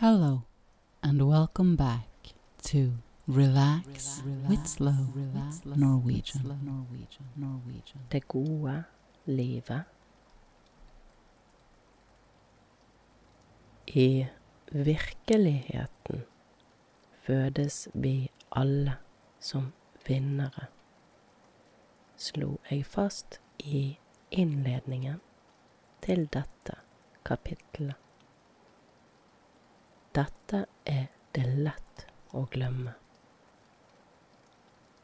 Hello, and welcome back to Relax, with Slow Norwegian. Norwegian. Norwegian. Det gode livet. I virkeligheten fødes vi alle som vinnere, slo jeg fast i innledningen til dette kapittelet. Dette er det lett å glemme.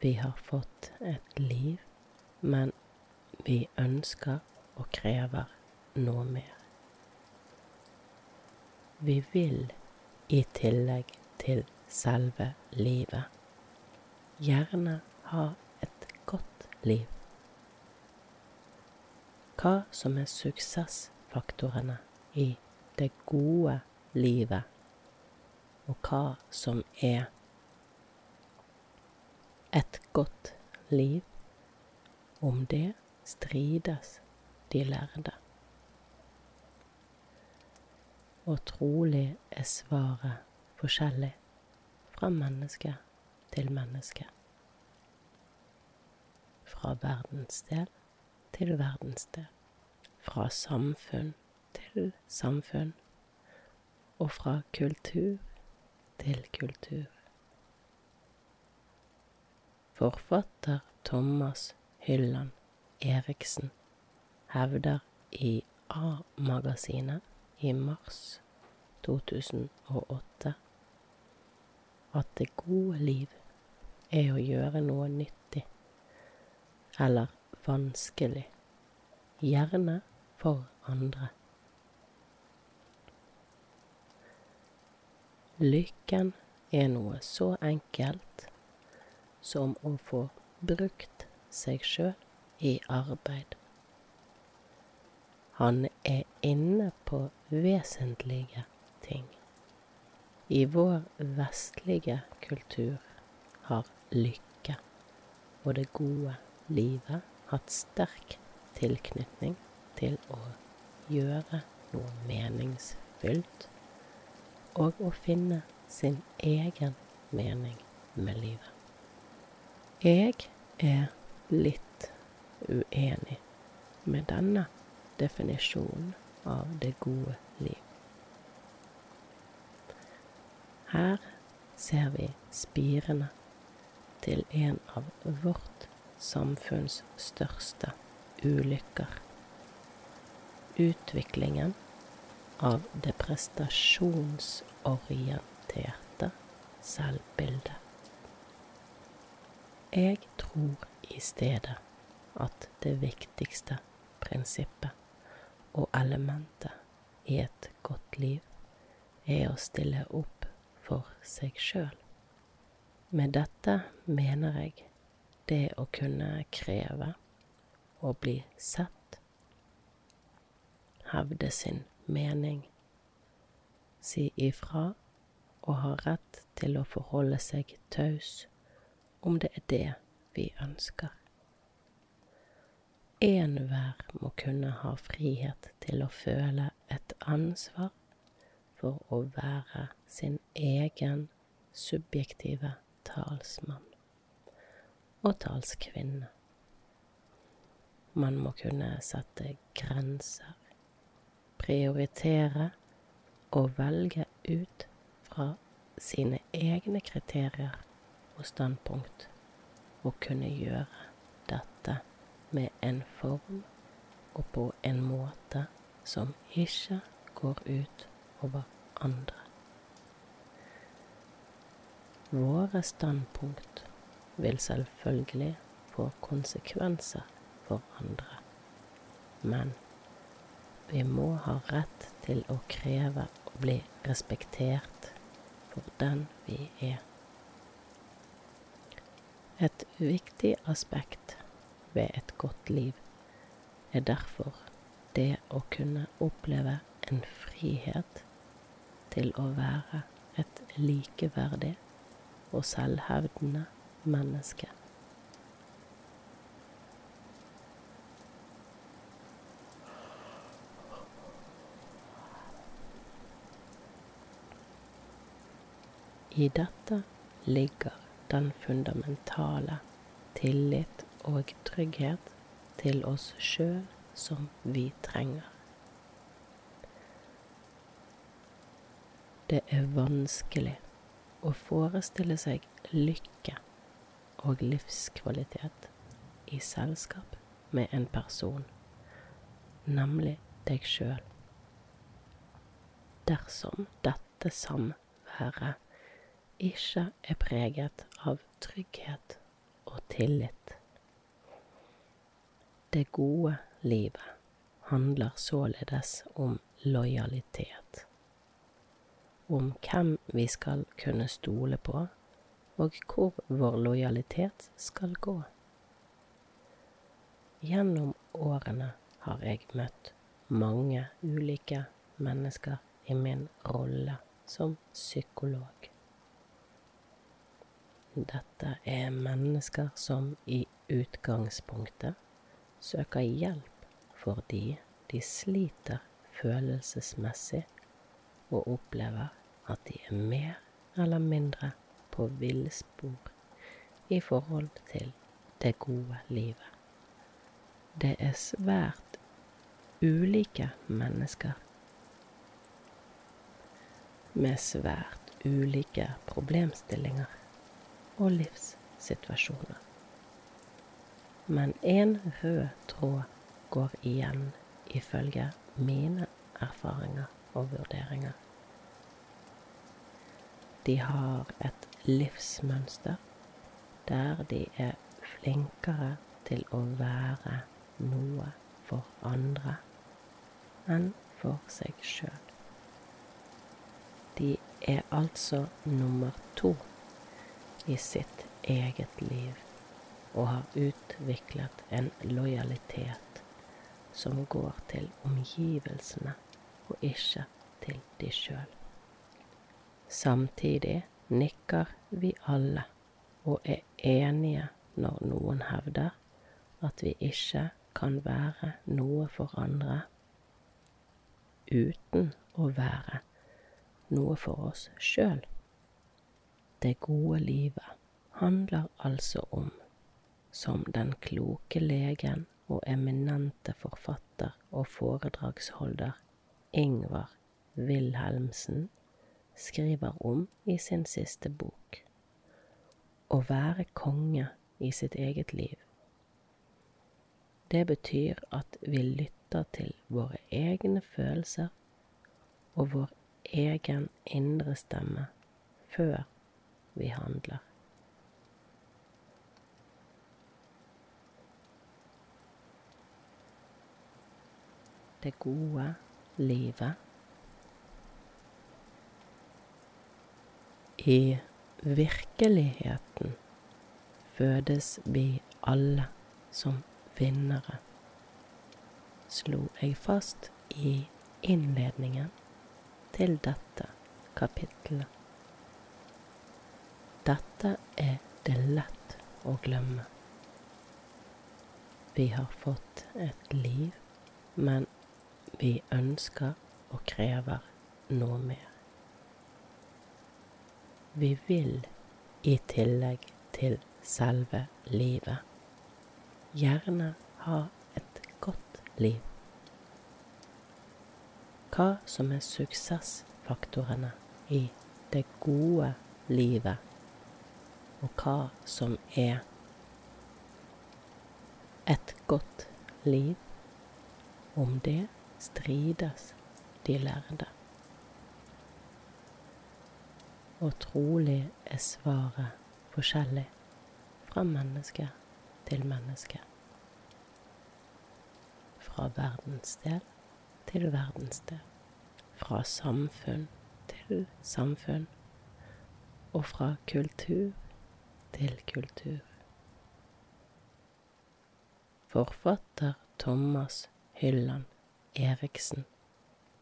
Vi har fått et liv, men vi ønsker og krever noe mer. Vi vil, i tillegg til selve livet, gjerne ha et godt liv. Hva som er suksessfaktorene i det gode livet, og hva som er et godt liv, om det strides de lærde. Og trolig er svaret forskjellig fra menneske til menneske. Fra verdensdel til verdensdel. Fra samfunn til samfunn. Og fra kultur til kultur. Forfatter Thomas Hylland Eriksen hevder i A-magasinet i mars 2008 at det gode liv er å gjøre noe nyttig eller vanskelig, gjerne for andre. Lykken er noe så enkelt som å få brukt seg sjøl i arbeid. Han er inne på vesentlige ting. I vår vestlige kultur har lykke og det gode livet hatt sterk tilknytning til å gjøre noe meningsfylt og å finne sin egen mening med livet. Jeg er litt uenig med denne definisjonen av det gode liv. Her ser vi spirene til en av vårt samfunns største ulykker. Utviklingen av det prestasjonsorienterte selvbildet. Jeg tror i stedet at det viktigste prinsippet og elementet i et godt liv er å stille opp for seg sjøl. Med dette mener jeg det å kunne kreve å bli sett, hevde sin mening, si ifra og ha rett til å forholde seg taus om det er det vi ønsker. Enhver må kunne ha frihet til å føle et ansvar for å være sin egen subjektive talsmann og talskvinne. Man må kunne sette grenser, prioritere og velge ut fra sine egne kriterier og standpunkt å kunne gjøre dette med en form og på en måte som ikke går ut over andre. Våre standpunkt vil selvfølgelig få konsekvenser for andre. Men vi må ha rett til å kreve å bli respektert for den vi er. Et viktig aspekt ved et godt liv er derfor det å kunne oppleve en frihet til å være et likeverdig og selvhevdende menneske. I dette ligger den fundamentale tillit og trygghet til oss sjøl som vi trenger. Det er vanskelig å forestille seg lykke og livskvalitet i selskap med en person, nemlig deg sjøl. Dersom dette samværet ikke er preget av trygghet og tillit. Det gode livet handler således om lojalitet. Om hvem vi skal kunne stole på, og hvor vår lojalitet skal gå. Gjennom årene har jeg møtt mange ulike mennesker i min rolle som psykolog. Dette er mennesker som i utgangspunktet søker hjelp fordi de sliter følelsesmessig og opplever at de er mer eller mindre på villspor i forhold til det gode livet. Det er svært ulike mennesker med svært ulike problemstillinger og livssituasjoner. Men én rød tråd går igjen ifølge mine erfaringer og vurderinger. De har et livsmønster der de er flinkere til å være noe for andre enn for seg sjøl. De er altså nummer to i sitt eget liv og har utviklet en lojalitet som går til omgivelsene og ikke til de sjøl. Samtidig nikker vi alle og er enige når noen hevder at vi ikke kan være noe for andre uten å være noe for oss sjøl. Det gode livet handler altså om, som den kloke legen og eminente forfatter og foredragsholder Ingvar Wilhelmsen skriver om i sin siste bok, å være konge i sitt eget liv. Det betyr at vi lytter til våre egne følelser og vår egen indre stemme før vi handler. Det gode livet I virkeligheten fødes vi alle som vinnere, slo jeg fast i innledningen til dette kapittelet. Dette er det lett å glemme. Vi har fått et liv, men vi ønsker og krever noe mer. Vi vil, i tillegg til selve livet, gjerne ha et godt liv hva som er suksessfaktorene i det gode livet, og hva som er et godt liv. Om det strides de lærde. Og trolig er svaret forskjellig fra menneske til menneske. Fra verdensdel til verdensdel. Fra samfunn til samfunn. Og fra kultur til kultur. Forfatter Thomas Hylland Eriksen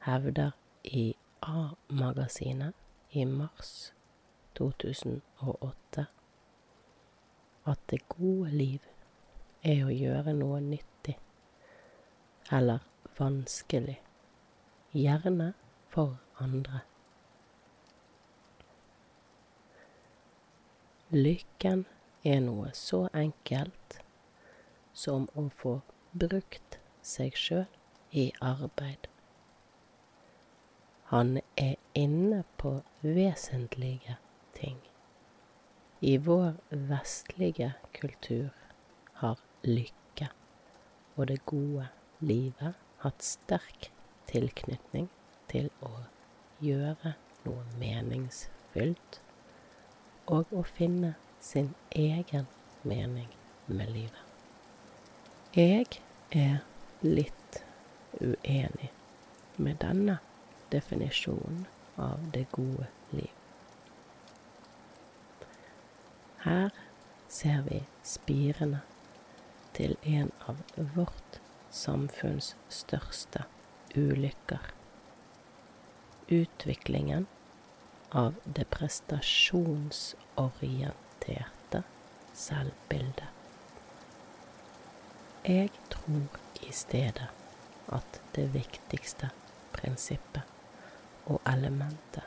hevder i A-magasinet i mars 2008 at det gode liv er å gjøre noe nyttig eller vanskelig, gjerne for andre. Lykken er noe så enkelt som å få brukt seg sjøl i arbeid. Han er inne på vesentlige ting. I vår vestlige kultur har lykke og det gode livet hatt sterk tilknytning til å gjøre noe meningsfylt og å finne sin egen mening med livet. Jeg er litt uenig med denne definisjonen av det gode liv. Her ser vi spirene til en av vårt samfunns største ulykker. Utviklingen av det prestasjonsorienterte selvbildet. Jeg tror i stedet at det viktigste prinsippet og elementet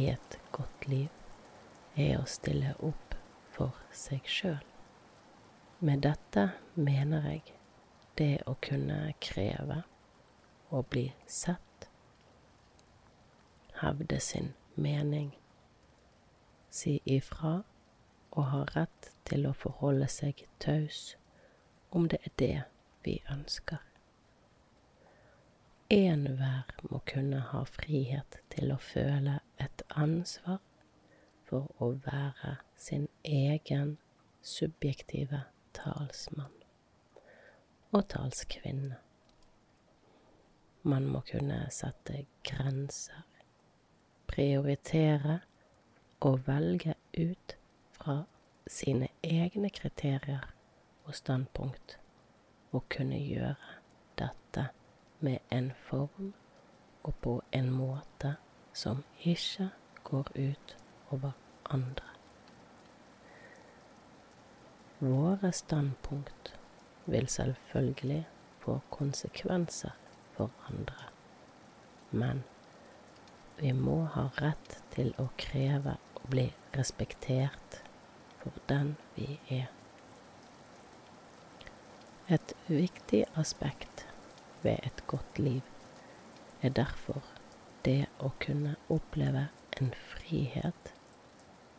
i et godt liv er å stille opp for seg sjøl. Med dette mener jeg det å kunne kreve å bli sett, hevde sin mening, si ifra og ha rett til å forholde seg taus om det er det vi ønsker. Enhver må kunne ha frihet til å føle et ansvar for å være sin egen subjektive talsmann og talskvinne. Man må kunne sette grenser, prioritere og velge ut fra sine egne kriterier og standpunkt, og kunne gjøre dette med en form og på en måte som ikke går ut over andre. Våre standpunkt vil selvfølgelig få konsekvenser for andre, men vi må ha rett til å kreve å bli respektert for den vi er. Et viktig aspekt ved et godt liv er derfor det å kunne oppleve en frihet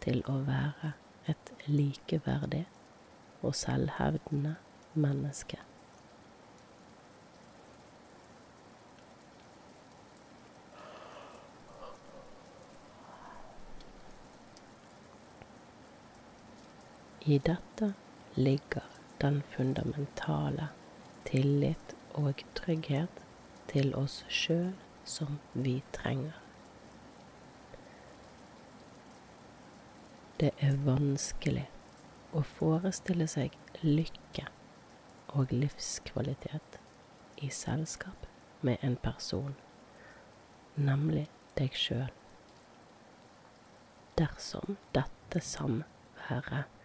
til å være et likeverdig og selvhevdende menneske. I dette ligger den fundamentale tillit og trygghet til oss sjøl som vi trenger. Det er vanskelig å forestille seg lykke og livskvalitet i selskap med en person, nemlig deg sjøl. Dersom dette samværet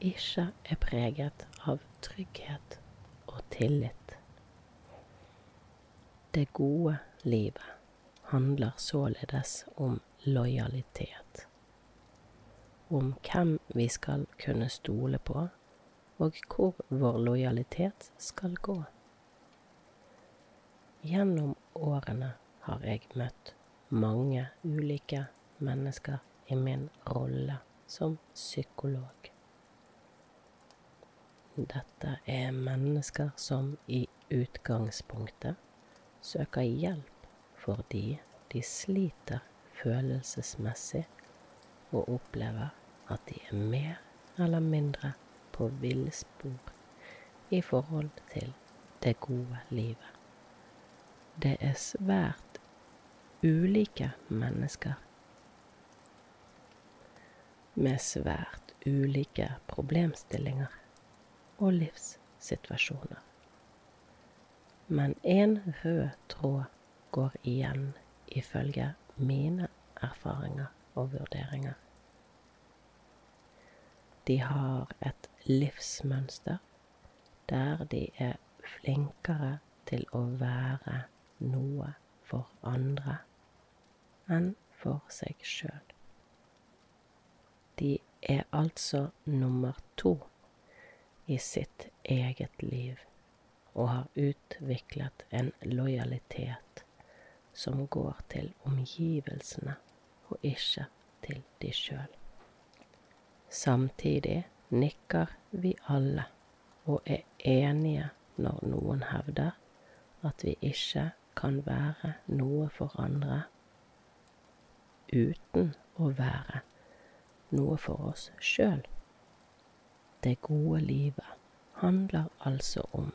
ikke er preget av trygghet og tillit. Det gode livet handler således om lojalitet om hvem vi skal kunne stole på, og hvor vår lojalitet skal gå. Gjennom årene har jeg møtt mange ulike mennesker i min rolle som psykolog. Dette er mennesker som i utgangspunktet søker hjelp fordi de sliter følelsesmessig og opplever at de er mer eller mindre på villspor i forhold til det gode livet. Det er svært ulike mennesker med svært ulike problemstillinger og livssituasjoner. Men en rød tråd går igjen ifølge mine erfaringer og vurderinger. De har et livsmønster der de er flinkere til å være noe for andre enn for seg sjøl. De er altså nummer to i sitt eget liv og har utviklet en lojalitet som går til omgivelsene og ikke til de sjøl. Samtidig nikker vi alle og er enige når noen hevder at vi ikke kan være noe for andre uten å være noe for oss sjøl. Det gode livet handler altså om,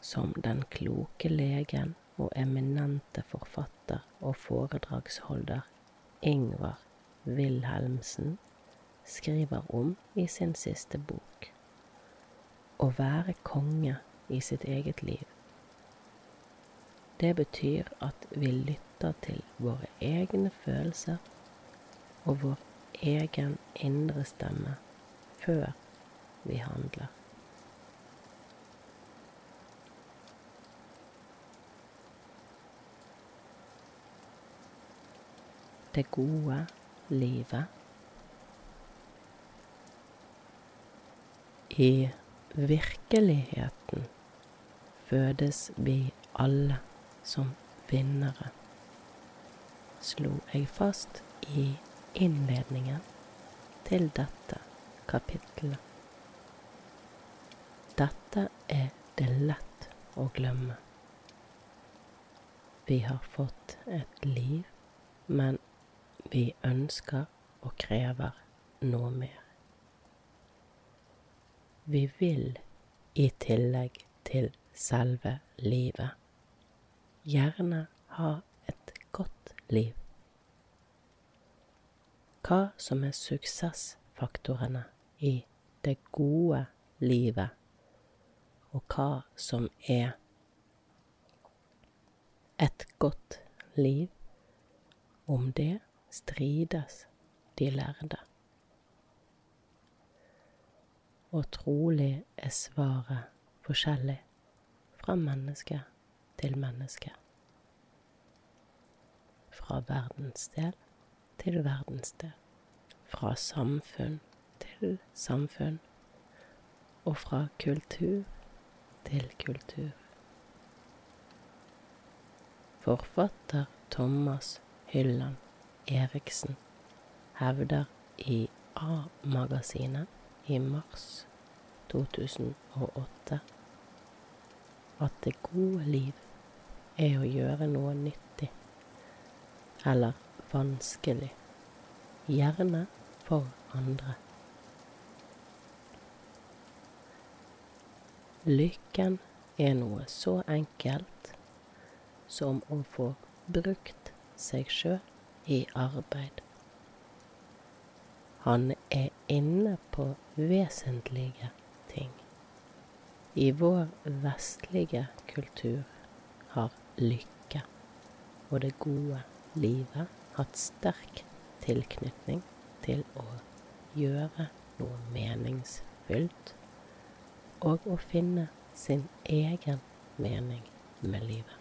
som den kloke legen og eminente forfatter og foredragsholder Ingvar Wilhelmsen skriver om i sin siste bok, å være konge i sitt eget liv. Det betyr at vi lytter til våre egne følelser og vår egen indre stemme før vi handler. Det gode livet I virkeligheten fødes vi alle som vinnere, slo jeg fast i innledningen til dette kapittelet. Dette er det lett å glemme. Vi har fått et liv, men vi ønsker og krever noe mer. Vi vil, i tillegg til selve livet, gjerne ha et godt liv hva som er suksessfaktorene i det gode livet, og hva som er et godt liv. Om det strides de lærde. Og trolig er svaret forskjellig fra menneske til menneske. Fra verdensdel til verdensdel. Fra samfunn til samfunn. Og fra kultur til kultur. Forfatter Thomas Hylland Eriksen hevder i A-magasinet i mars 2008 at det gode liv er å gjøre noe nyttig eller vanskelig, gjerne for andre. Lykken er noe så enkelt som å få brukt seg sjøl i arbeid. Han er inne på vesentlige ting. I vår vestlige kultur har lykke og det gode livet hatt sterk tilknytning til å gjøre noe meningsfylt og å finne sin egen mening med livet.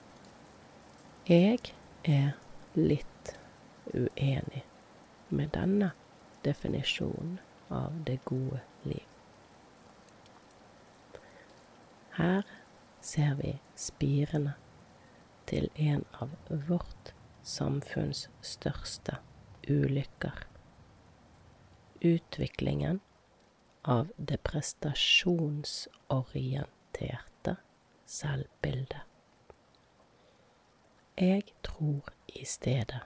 Jeg er litt uenig med denne definisjonen av det gode liv. Her ser vi spirene til en av vårt samfunns største ulykker. Utviklingen av det prestasjonsorienterte selvbildet. Jeg tror i stedet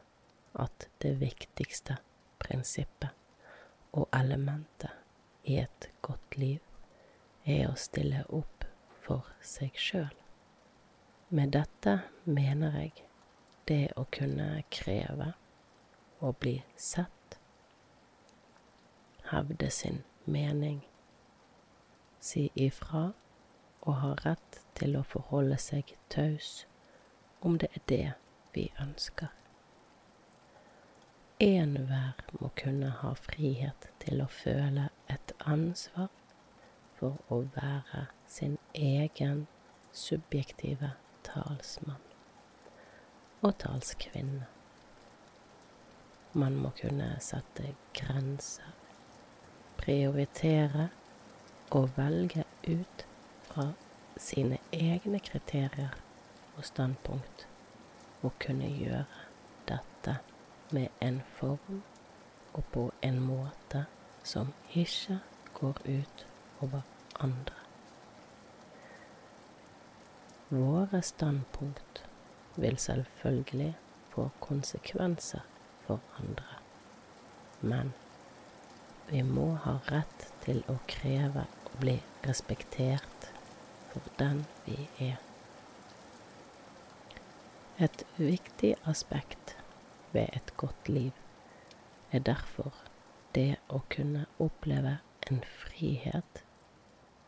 at det viktigste prinsippet og elementet i et godt liv er å stille opp for seg sjøl. Med dette mener jeg det å kunne kreve å bli sett, hevde sin mening, si ifra og ha rett til å forholde seg taus om det er det vi ønsker. Enhver må kunne ha frihet til å føle et ansvar for å være sin egen subjektive talsmann og talskvinne. Man må kunne sette grenser prioritere og velge ut fra sine egne kriterier og standpunkt, og kunne gjøre dette med en form og på en måte som ikke går ut over andre. Våre standpunkt vil selvfølgelig få konsekvenser for andre, men vi må ha rett til å kreve å bli respektert for den vi er. Et viktig aspekt ved et godt liv er derfor det å kunne oppleve en frihet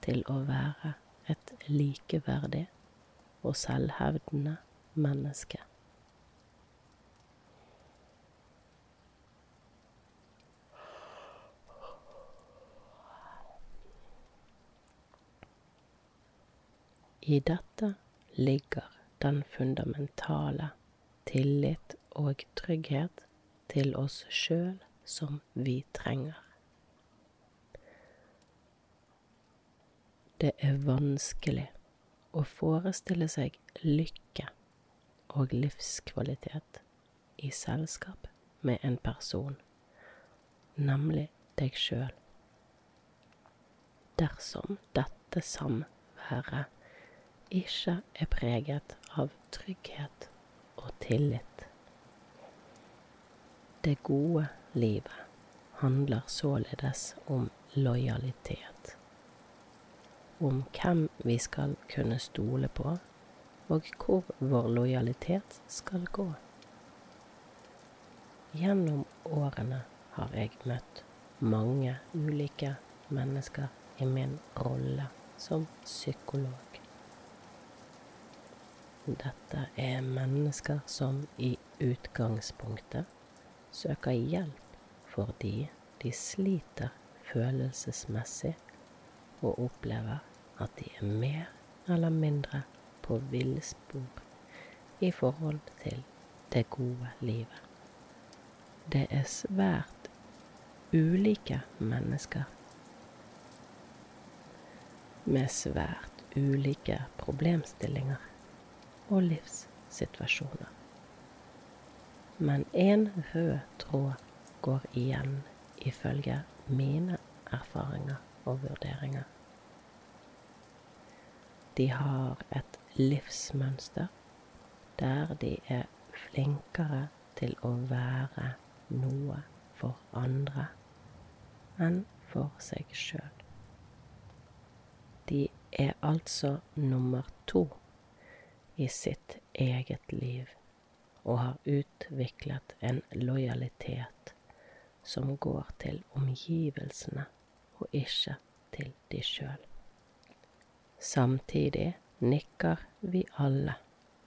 til å være et likeverdig og selvhevdende menneske. I dette ligger den fundamentale tillit og trygghet til oss sjøl som vi trenger. Det er vanskelig å forestille seg lykke og livskvalitet i selskap med en person, nemlig deg sjøl. Dersom dette samværet ikke er preget av trygghet og tillit. Det gode livet handler således om lojalitet. Om hvem vi skal kunne stole på, og hvor vår lojalitet skal gå. Gjennom årene har jeg møtt mange ulike mennesker i min rolle som psykolog. Dette er mennesker som i utgangspunktet søker hjelp fordi de sliter følelsesmessig og opplever at de er mer eller mindre på villspor i forhold til det gode livet. Det er svært ulike mennesker med svært ulike problemstillinger og livssituasjoner men én rød tråd går igjen ifølge mine erfaringer og vurderinger. De har et livsmønster der de er flinkere til å være noe for andre enn for seg sjøl. De er altså nummer to i sitt eget liv og har utviklet en lojalitet som går til omgivelsene og ikke til de sjøl. Samtidig nikker vi alle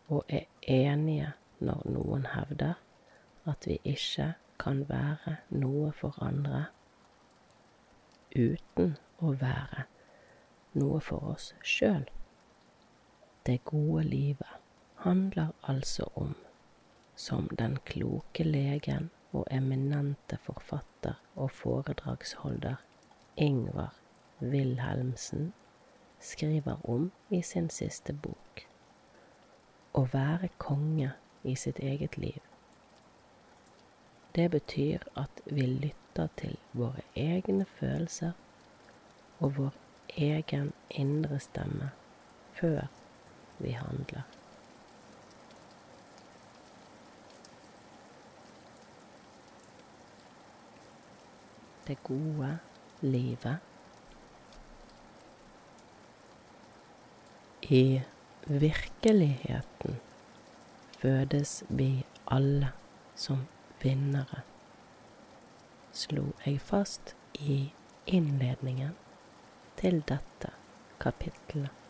og er enige når noen hevder at vi ikke kan være noe for andre uten å være noe for oss sjøl. Det gode livet handler altså om som den kloke legen og eminente forfatter og foredragsholder Ingvar Wilhelmsen skriver om i sin siste bok. Å være konge i sitt eget liv. Det betyr at vi lytter til våre egne følelser og vår egen indre stemme før vi handler. det gode livet. I virkeligheten fødes vi alle som vinnere, slo jeg fast i innledningen til dette kapittelet.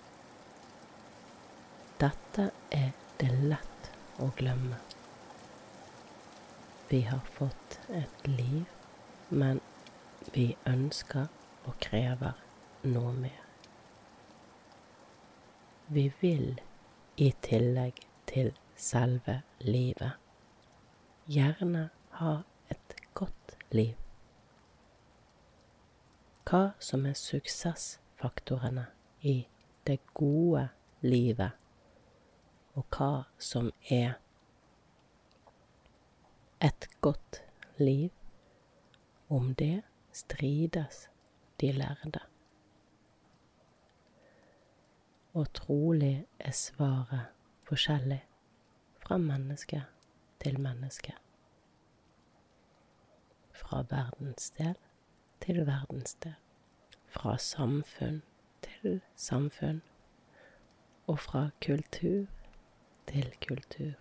Dette er det lett å glemme. Vi har fått et liv, men vi ønsker og krever noe mer. Vi vil, i tillegg til selve livet, gjerne ha et godt liv. hva som er suksessfaktorene i det gode livet, og hva som er et godt liv. Om det strides de lærde. Og trolig er svaret forskjellig fra menneske til menneske. Fra verdensdel til verdensdel. Fra samfunn til samfunn. Og fra kultur til kultur.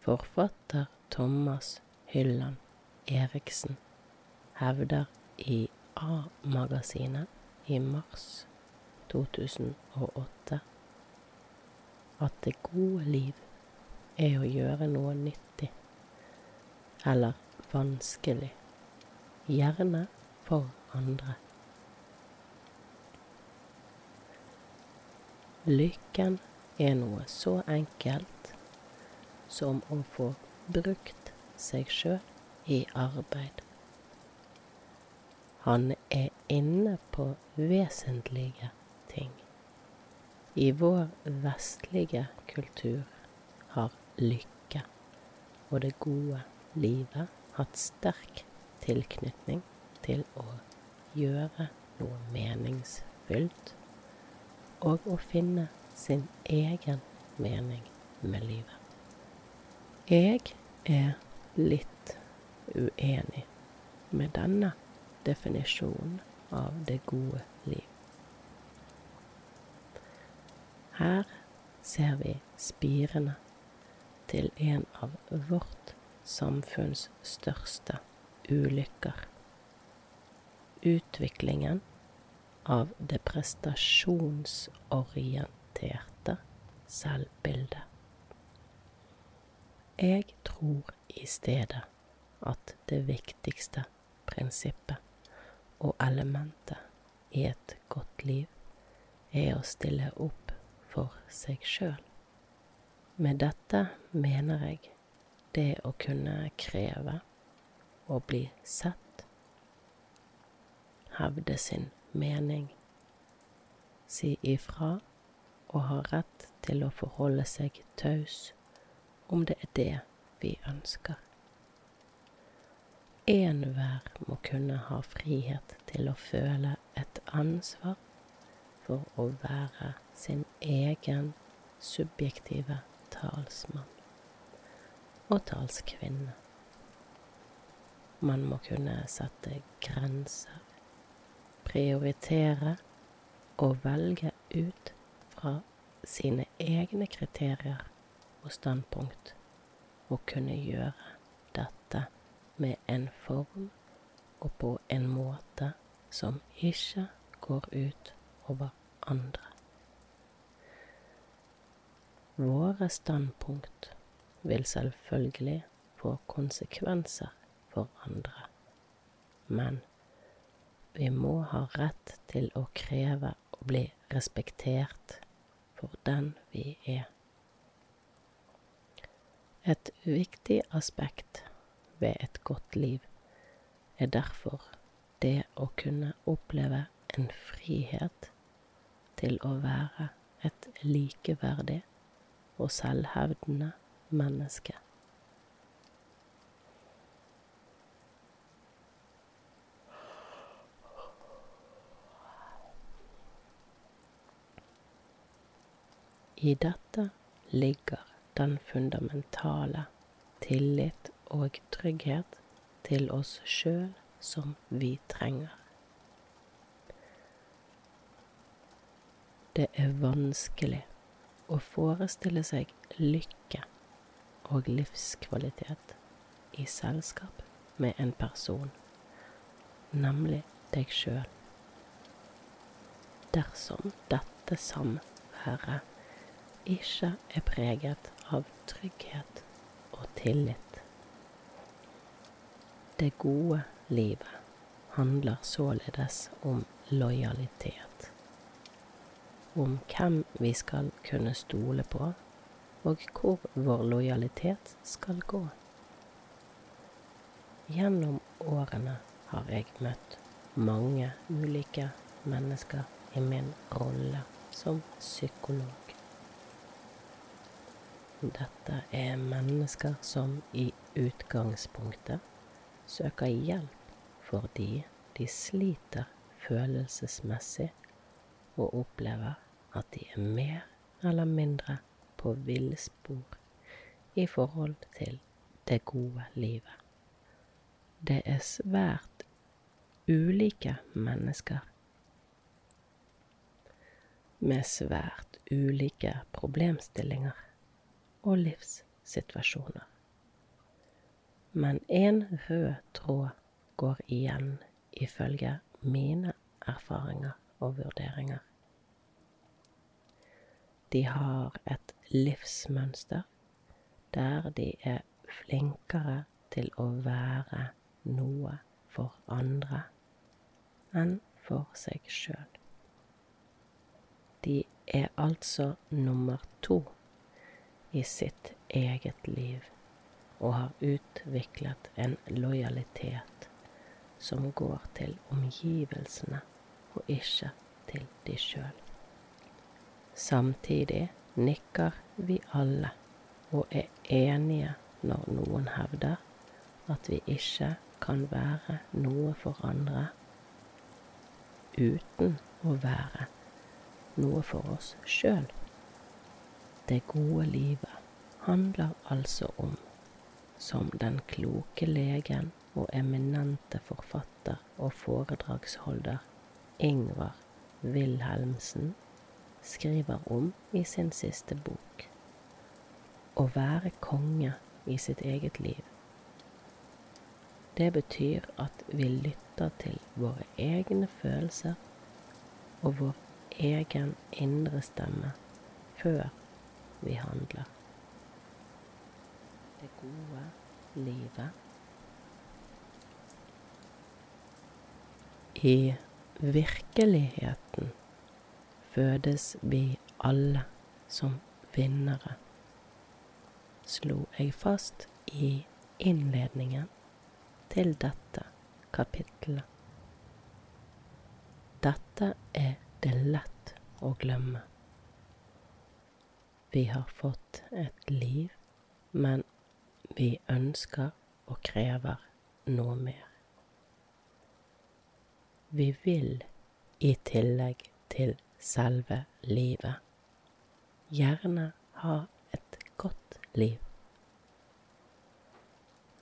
Forfatter Thomas Hylland Eriksen hevder i A-magasinet i mars 2008 at det gode liv er å gjøre noe nyttig eller vanskelig, gjerne for andre. Lykken er noe så enkelt som å få brukt seg sjøl i arbeid. Han er inne på vesentlige ting. I vår vestlige kultur har lykke og det gode livet hatt sterk tilknytning til å gjøre noe meningsfylt og å finne sin egen mening med livet. Jeg er litt uenig med denne definisjonen av det gode liv. Her ser vi spirene til en av vårt samfunns største ulykker. Utviklingen av det prestasjonsorienterte selvbildet. Jeg tror i stedet at det viktigste prinsippet og elementet i et godt liv er å stille opp for seg sjøl. Med dette mener jeg det å kunne kreve å bli sett, hevde sin mening, si ifra og ha rett til å forholde seg taus om det er det vi ønsker. Enhver må kunne ha frihet til å føle et ansvar for å være sin egen subjektive talsmann og talskvinne. Man må kunne sette grenser, prioritere og velge ut fra sine egne kriterier og standpunkt å kunne gjøre dette med en form og på en måte som ikke går ut over andre. Våre standpunkt vil selvfølgelig få konsekvenser for andre, men vi må ha rett til å kreve å bli respektert for den vi er. Et viktig aspekt ved et godt liv er derfor det å kunne oppleve en frihet til å være et likeverdig og selvhevdende menneske. I dette ligger den fundamentale tillit og trygghet til oss sjøl som vi trenger. Det er vanskelig å forestille seg lykke og livskvalitet i selskap med en person, nemlig deg sjøl. Dersom dette samværet ikke er preget av trygghet og tillit. Det gode livet handler således om lojalitet. Om hvem vi skal kunne stole på, og hvor vår lojalitet skal gå. Gjennom årene har jeg møtt mange ulike mennesker i min rolle som psykolog. Dette er mennesker som i utgangspunktet søker hjelp fordi de sliter følelsesmessig og opplever at de er mer eller mindre på villspor i forhold til det gode livet. Det er svært ulike mennesker med svært ulike problemstillinger og livssituasjoner. Men én rød tråd går igjen ifølge mine erfaringer og vurderinger. De har et livsmønster der de er flinkere til å være noe for andre enn for seg sjøl. De er altså nummer to i sitt eget liv og har utviklet en lojalitet som går til omgivelsene og ikke til de sjøl. Samtidig nikker vi alle og er enige når noen hevder at vi ikke kan være noe for andre uten å være noe for oss sjøl. Det gode livet handler altså om, som den kloke legen og eminente forfatter og foredragsholder Ingvar Wilhelmsen skriver om i sin siste bok, å være konge i sitt eget liv. Det betyr at vi lytter til våre egne følelser og vår egen indre stemme før vi handler. Det gode livet I virkeligheten fødes vi alle som vinnere, slo jeg fast i innledningen til dette kapittelet. Dette er det lett å glemme. Vi har fått et liv, men vi ønsker og krever noe mer. Vi vil, i tillegg til selve livet, gjerne ha et godt liv.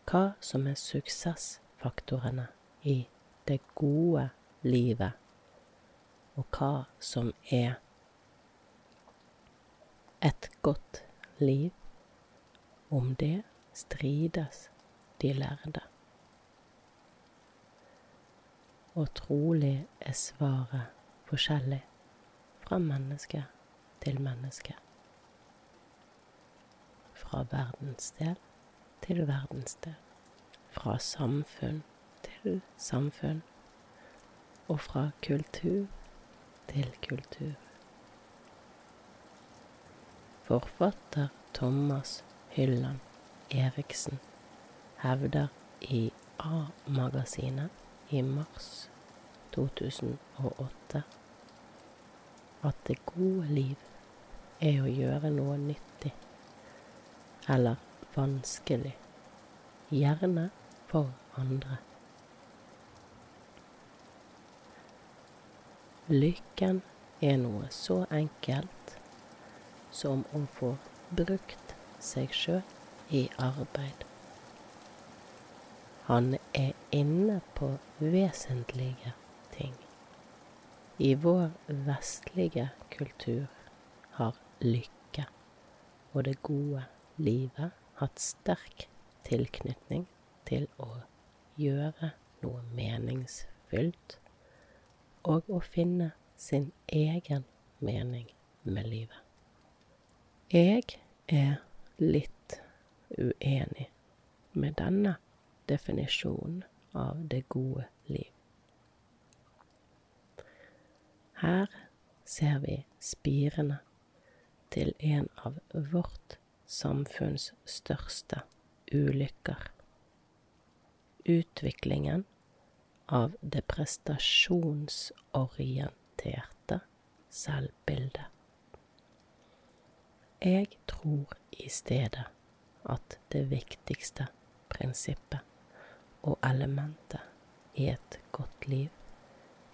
Hva som er suksessfaktorene i det gode livet og hva som er et godt liv. Om det strides de lærde. Og trolig er svaret forskjellig fra menneske til menneske. Fra verdensdel til verdensdel. Fra samfunn til samfunn. Og fra kultur til kultur. Forfatter Thomas Hylland Eriksen hevder i A-magasinet i mars 2008 at det gode liv er å gjøre noe nyttig eller vanskelig, gjerne for andre. Lykken er noe så enkelt som å få brukt seg sjøl i arbeid. Han er inne på vesentlige ting. I vår vestlige kultur har lykke og det gode livet hatt sterk tilknytning til å gjøre noe meningsfylt og å finne sin egen mening med livet. Jeg er litt uenig med denne definisjonen av det gode liv. Her ser vi spirene til en av vårt samfunns største ulykker. Utviklingen av det prestasjonsorienterte selvbildet. Jeg tror i stedet at det viktigste prinsippet og elementet i et godt liv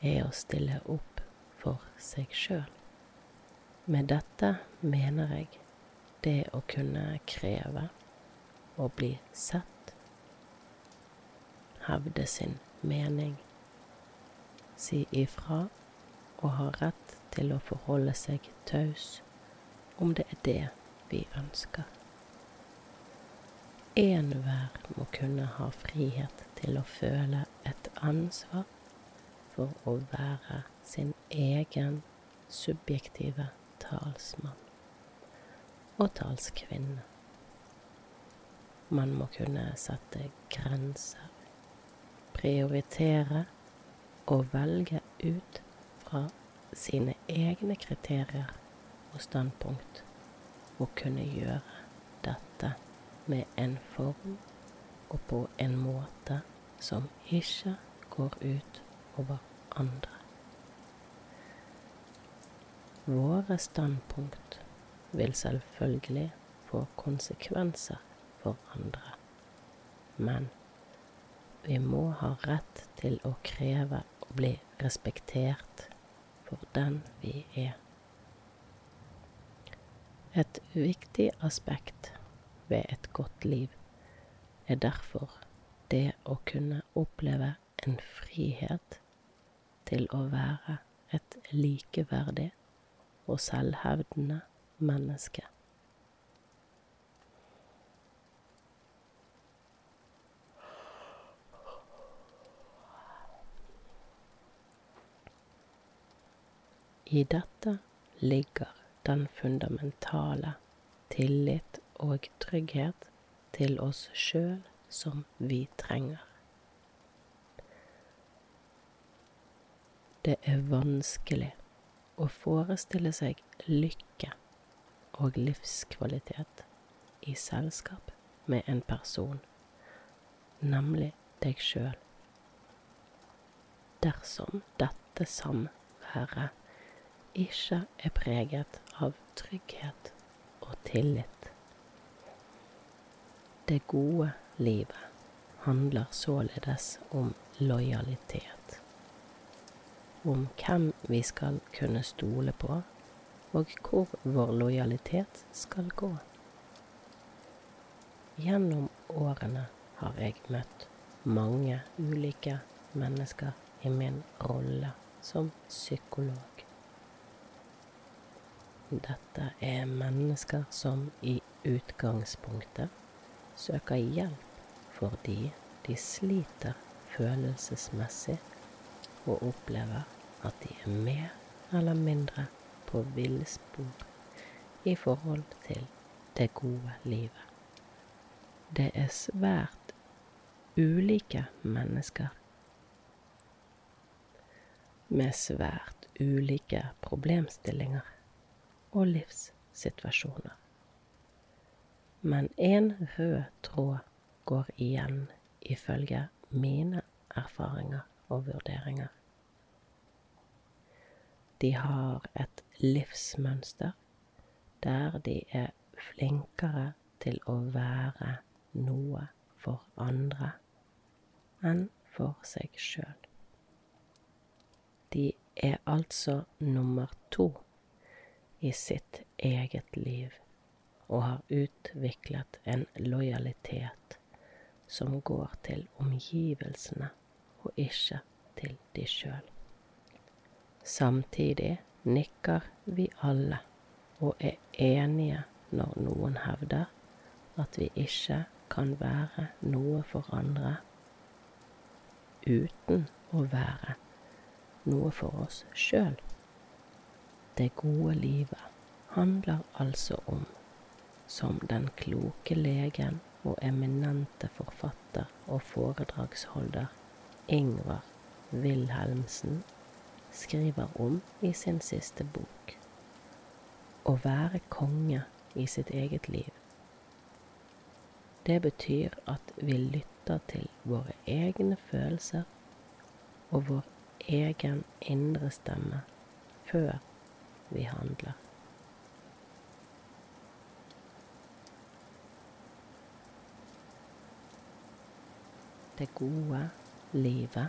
er å stille opp for seg sjøl. Med dette mener jeg det å kunne kreve å bli sett, hevde sin mening, si ifra og ha rett til å forholde seg taus om det er det vi ønsker. Enhver må kunne ha frihet til å føle et ansvar for å være sin egen subjektive talsmann og talskvinne. Man må kunne sette grenser, prioritere og velge ut fra sine egne kriterier og standpunkt, å kunne gjøre dette med en form og på en måte som ikke går ut over andre. Våre standpunkt vil selvfølgelig få konsekvenser for andre, men vi må ha rett til å kreve å bli respektert for den vi er. Et viktig aspekt ved et godt liv er derfor det å kunne oppleve en frihet til å være et likeverdig og selvhevdende menneske. I dette ligger den fundamentale tillit og trygghet til oss sjøl som vi trenger. Det er vanskelig å forestille seg lykke og livskvalitet i selskap med en person, nemlig deg sjøl. Dersom dette samværet ikke er preget av trygghet og tillit. Det gode livet handler således om lojalitet om hvem vi skal kunne stole på, og hvor vår lojalitet skal gå. Gjennom årene har jeg møtt mange ulike mennesker i min rolle som psykolog. Dette er mennesker som i utgangspunktet søker hjelp fordi de sliter følelsesmessig og opplever at de er mer eller mindre på villspor i forhold til det gode livet. Det er svært ulike mennesker med svært ulike problemstillinger og livssituasjoner. Men én rød tråd går igjen ifølge mine erfaringer og vurderinger. De har et livsmønster der de er flinkere til å være noe for andre enn for seg sjøl. De er altså nummer to i sitt eget liv og har utviklet en lojalitet som går til omgivelsene og ikke til de sjøl. Samtidig nikker vi alle og er enige når noen hevder at vi ikke kan være noe for andre uten å være noe for oss sjøl. Det gode livet handler altså om, som den kloke legen og eminente forfatter og foredragsholder Ingvar Wilhelmsen skriver om i sin siste bok. Å være konge i sitt eget liv. Det betyr at vi lytter til våre egne følelser og vår egen indre stemme før vi handler. Det gode livet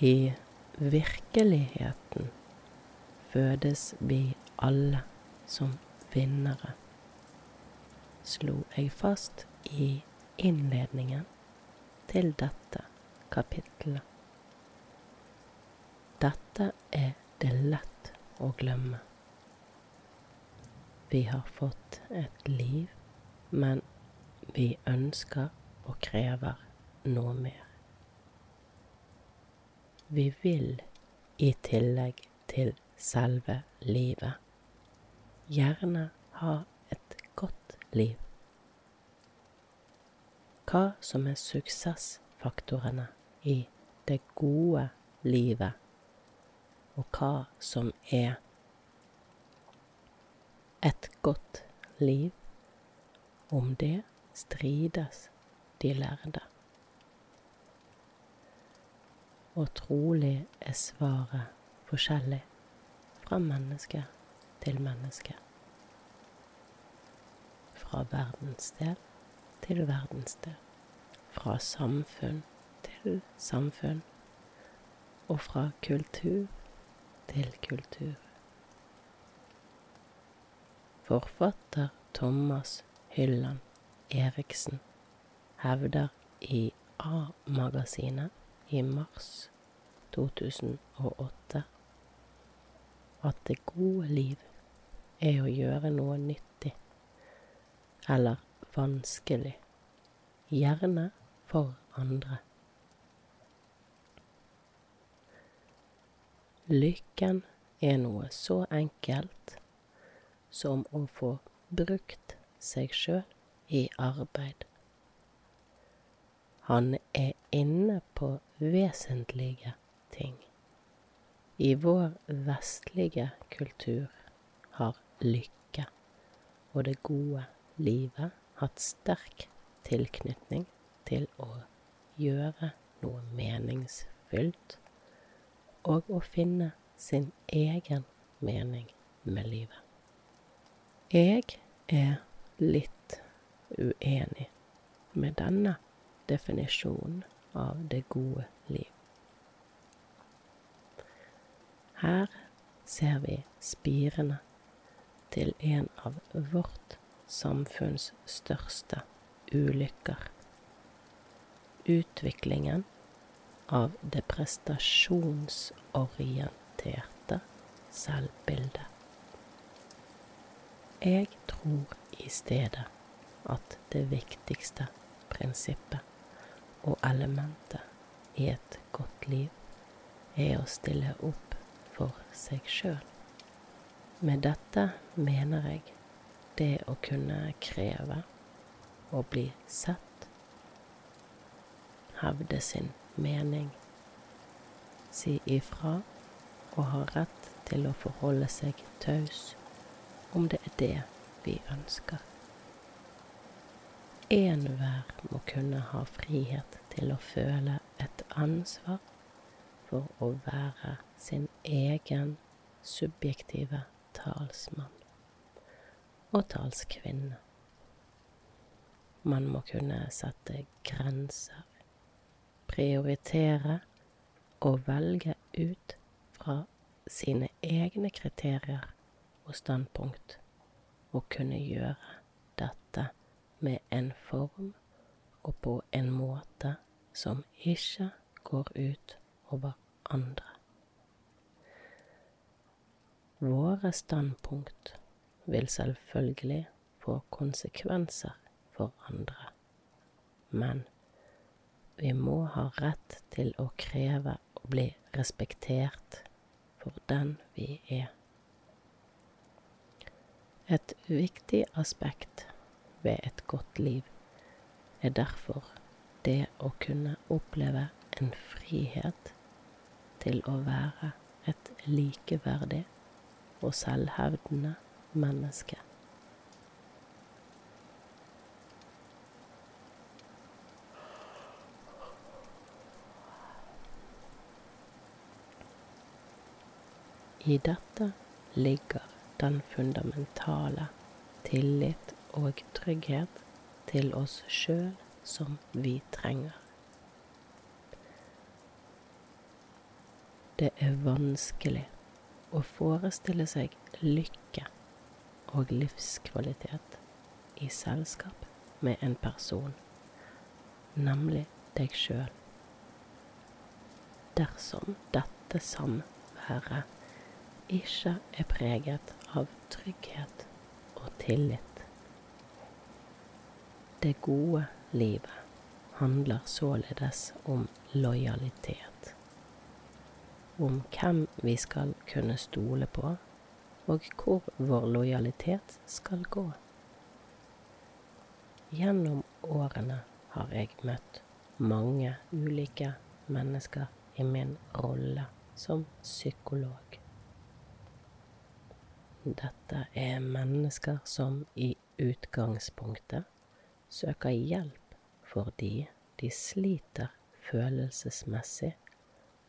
I virkeligheten fødes vi alle som vinnere, slo jeg fast i innledningen til dette kapittelet. Dette er det lett å glemme. Vi har fått et liv, men vi ønsker og krever noe mer. Vi vil i tillegg til selve livet gjerne ha et godt liv. Hva som er suksessfaktorene i det gode livet, og hva som er et godt liv, om det strides de lærde og trolig er svaret forskjellig fra menneske til menneske. Fra verdensdel til verdensdel. Fra samfunn til samfunn. Og fra kultur til kultur. Forfatter Thomas Hylland Eriksen hevder i A-magasinet i mars 2008 at det gode liv er å gjøre noe nyttig eller vanskelig, gjerne for andre. Lykken er noe så enkelt som å få brukt seg sjøl i arbeid. Han er inne på vesentlige ting. I vår vestlige kultur har lykke og det gode livet hatt sterk tilknytning til å gjøre noe meningsfylt og å finne sin egen mening med livet. Jeg er litt uenig med denne definisjonen av det gode liv. Her ser vi spirene til en av vårt samfunns største ulykker. Utviklingen av det prestasjonsorienterte selvbildet. Jeg tror i stedet at det viktigste prinsippet og elementet i et godt liv er å stille opp for seg sjøl. Med dette mener jeg det å kunne kreve å bli sett, hevde sin mening, si ifra og ha rett til å forholde seg taus om det er det vi ønsker. Enhver må kunne ha frihet til å føle et ansvar for å være sin egen subjektive talsmann og talskvinne. Man må kunne sette grenser, prioritere og velge ut fra sine egne kriterier og standpunkt, og kunne gjøre dette med en form og på en måte som ikke går ut over andre. Våre standpunkt vil selvfølgelig få konsekvenser for andre, men vi må ha rett til å kreve å bli respektert for den vi er. Et viktig aspekt ved et godt liv er derfor det å kunne oppleve en frihet til å være et likeverdig og selvhevdende menneske. I dette ligger den fundamentale tillit og trygghet til oss sjøl som vi trenger. Det er vanskelig å forestille seg lykke og livskvalitet i selskap med en person, nemlig deg sjøl. Dersom dette samværet ikke er preget av trygghet og tillit. Det gode livet handler således om lojalitet om hvem vi skal kunne stole på, og hvor vår lojalitet skal gå. Gjennom årene har jeg møtt mange ulike mennesker i min rolle som psykolog. Dette er mennesker som i utgangspunktet søker hjelp fordi de sliter følelsesmessig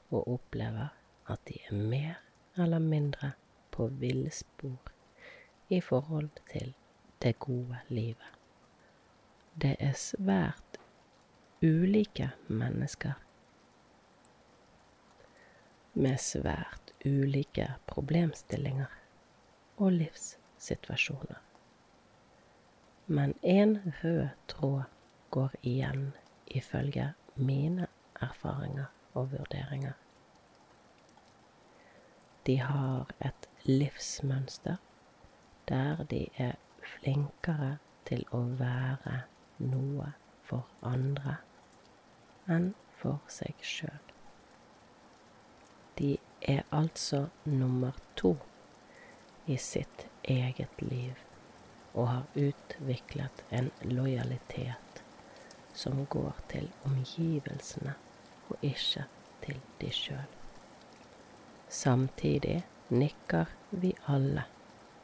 og opplever at de er mer eller mindre på villspor i forhold til det gode livet. Det er svært ulike mennesker med svært ulike problemstillinger og livssituasjoner. Men én rød tråd går igjen ifølge mine erfaringer og vurderinger. De har et livsmønster der de er flinkere til å være noe for andre enn for seg sjøl. De er altså nummer to i sitt eget liv og har utviklet en lojalitet som går til omgivelsene og ikke til de sjøl. Samtidig nikker vi alle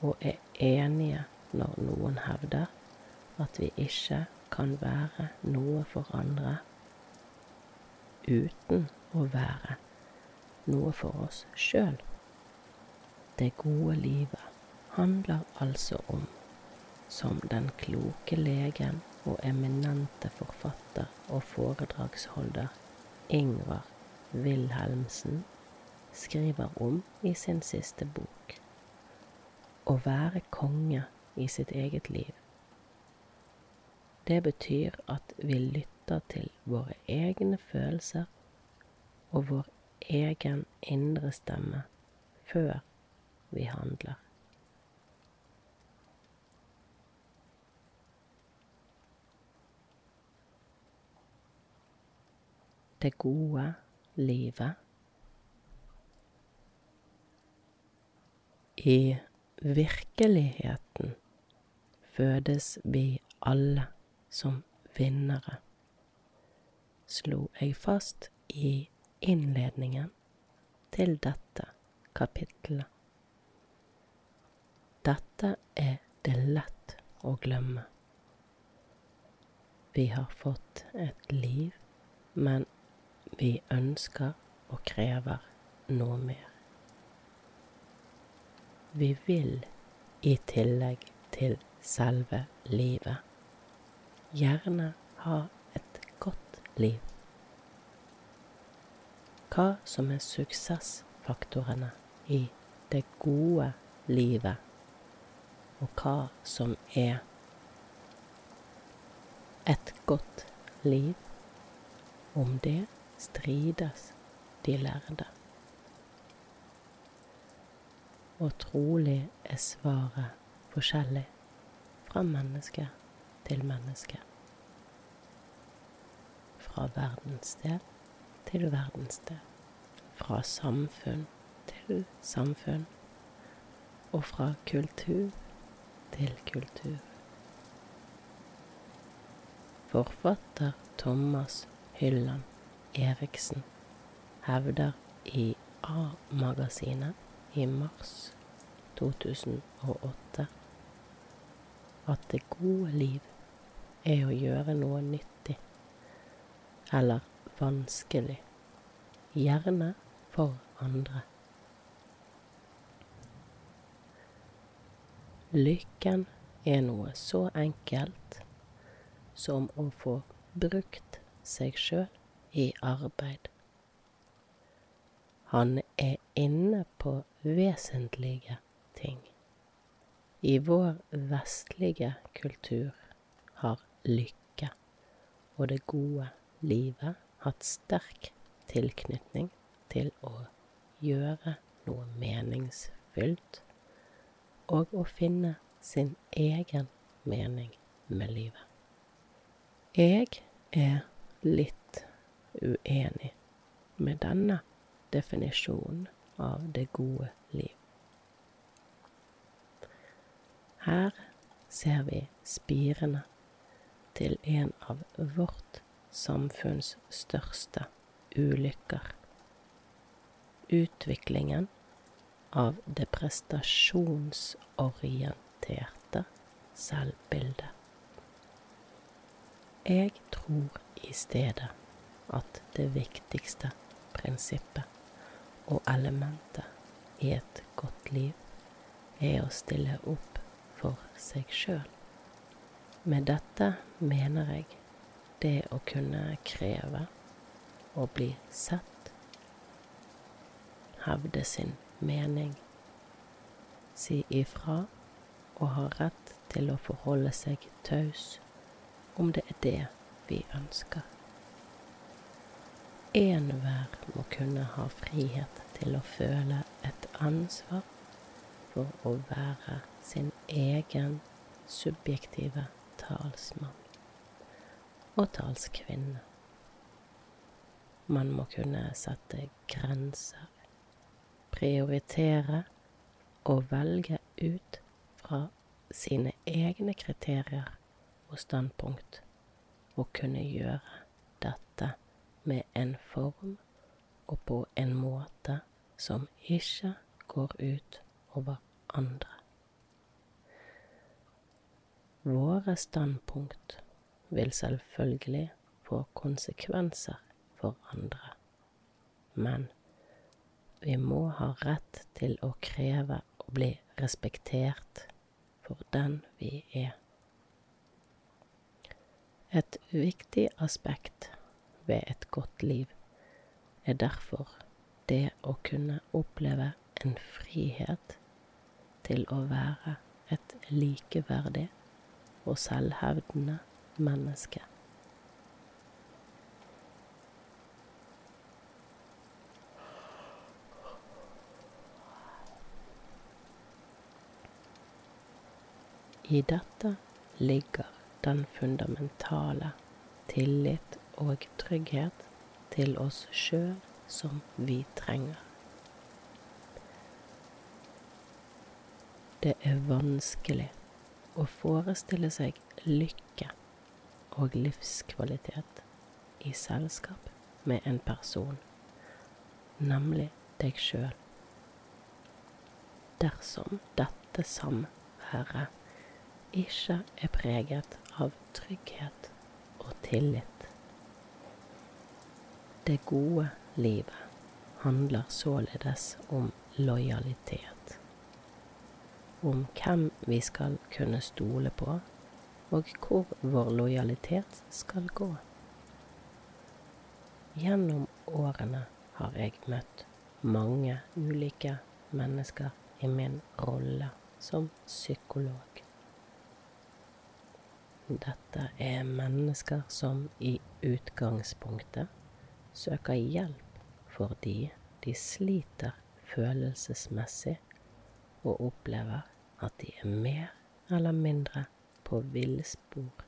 og er enige når noen hevder at vi ikke kan være noe for andre uten å være noe for oss sjøl. Det gode livet handler altså om, som den kloke legen og eminente forfatter og foredragsholder Ingvar Wilhelmsen skriver om i sin siste bok. Å være konge i sitt eget liv. Det betyr at vi lytter til våre egne følelser og vår egen indre stemme før vi handler. Det gode livet I virkeligheten fødes vi alle som vinnere, slo jeg fast i innledningen til dette kapittelet. Dette er det lett å glemme. Vi har fått et liv, men vi ønsker og krever noe mer. Vi vil, i tillegg til selve livet, gjerne ha et godt liv. Hva som er suksessfaktorene i det gode livet, og hva som er et godt liv, om det strides de lærde og trolig er svaret forskjellig fra menneske til menneske. Fra verdenssted til verdenssted. Fra samfunn til samfunn. Og fra kultur til kultur. Forfatter Thomas Hylland Eriksen hevder i A-magasinet i mars 2008 at det gode liv er å gjøre noe nyttig eller vanskelig, gjerne for andre. lykken er noe så enkelt som å få brukt seg sjøl i arbeid. Han er inne på vesentlige ting. I vår vestlige kultur har lykke og det gode livet hatt sterk tilknytning til å gjøre noe meningsfylt og å finne sin egen mening med livet. Jeg er litt uenig med denne definisjonen av det gode liv. Her ser vi spirene til en av vårt samfunns største ulykker. Utviklingen av det prestasjonsorienterte selvbildet. Jeg tror i stedet at det viktigste prinsippet og elementet i et godt liv er å stille opp for seg sjøl. Med dette mener jeg det å kunne kreve å bli sett, hevde sin mening, si ifra og ha rett til å forholde seg taus om det er det vi ønsker. Enhver må kunne ha frihet til å føle et ansvar for å være sin egen subjektive talsmann og talskvinne. Man må kunne sette grenser, prioritere og velge ut fra sine egne kriterier og standpunkt, og kunne gjøre dette med en form og på en måte som ikke går ut over andre. Våre standpunkt vil selvfølgelig få konsekvenser for andre, men vi må ha rett til å kreve å bli respektert for den vi er. Et viktig aspekt ved et godt liv er derfor det å kunne oppleve en frihet til å være et likeverdig og selvhevdende menneske. I dette ligger den fundamentale tillit og trygghet til oss sjøl som vi trenger. Det er vanskelig å forestille seg lykke og livskvalitet i selskap med en person, nemlig deg sjøl. Dersom dette samværet ikke er preget av trygghet og tillit. Det gode livet handler således om lojalitet. Om hvem vi skal kunne stole på og hvor vår lojalitet skal gå. Gjennom årene har jeg møtt mange ulike mennesker i min rolle som psykolog. Dette er mennesker som i utgangspunktet søker hjelp fordi de sliter følelsesmessig og opplever at de er mer eller mindre på villspor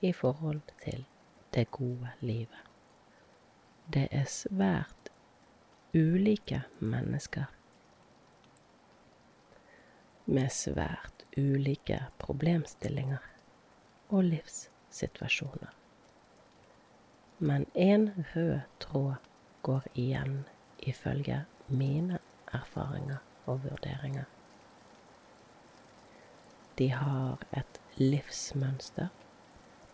i forhold til det gode livet. Det er svært ulike mennesker med svært ulike problemstillinger og livssituasjoner. Men en rød tråd går igjen ifølge mine erfaringer og vurderinger. De har et livsmønster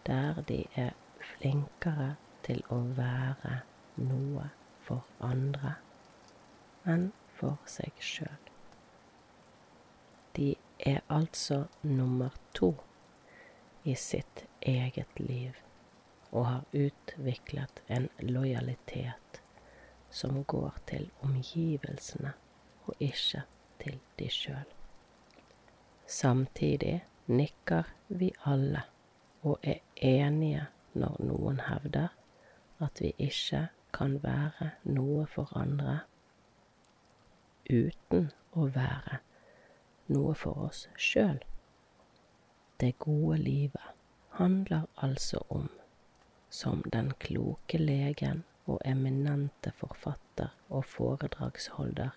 der de er flinkere til å være noe for andre enn for seg sjøl. De er altså nummer to i sitt eget liv og har utviklet en lojalitet som går til omgivelsene og ikke til de sjøl. Samtidig nikker vi alle og er enige når noen hevder at vi ikke kan være noe for andre uten å være noe for oss sjøl. Det gode livet handler altså om, som den kloke legen og eminente forfatter og foredragsholder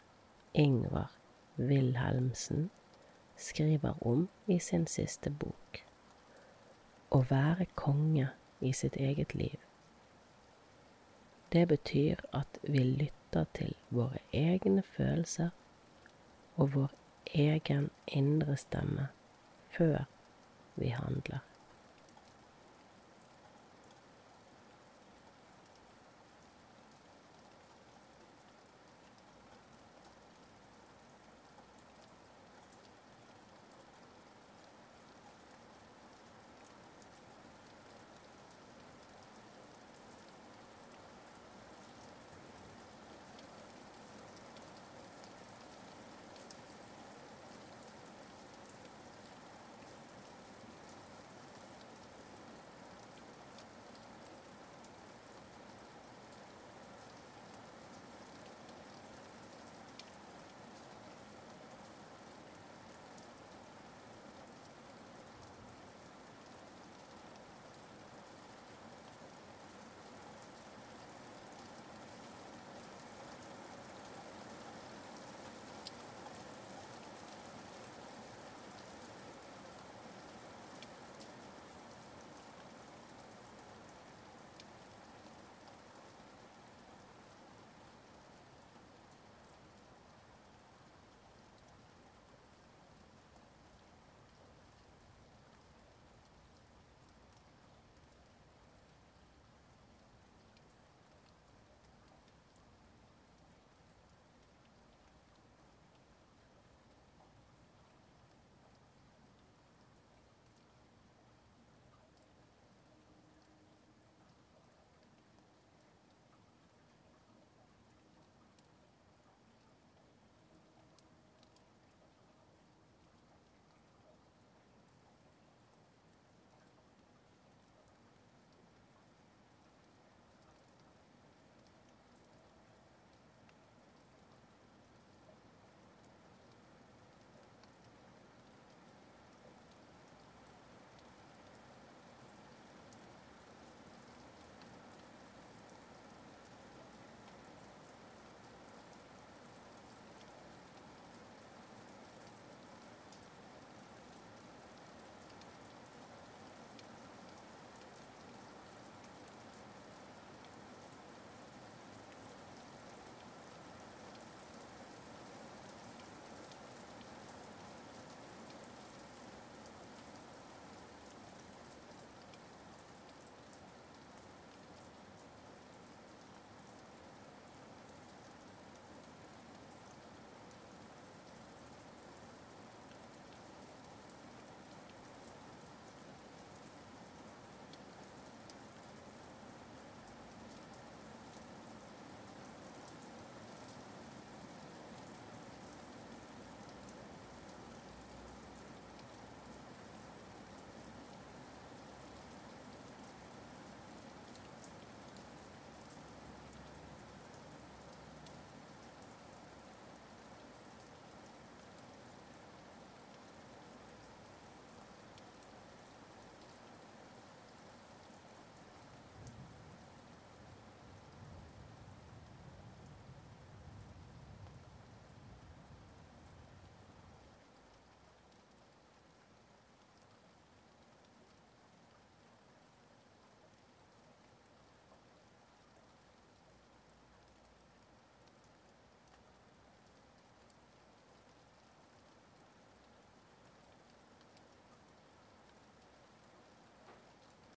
Ingvar Wilhelmsen skriver om i sin siste bok, å være konge i sitt eget liv. Det betyr at vi lytter til våre egne følelser og vår egen indre stemme før vi handler.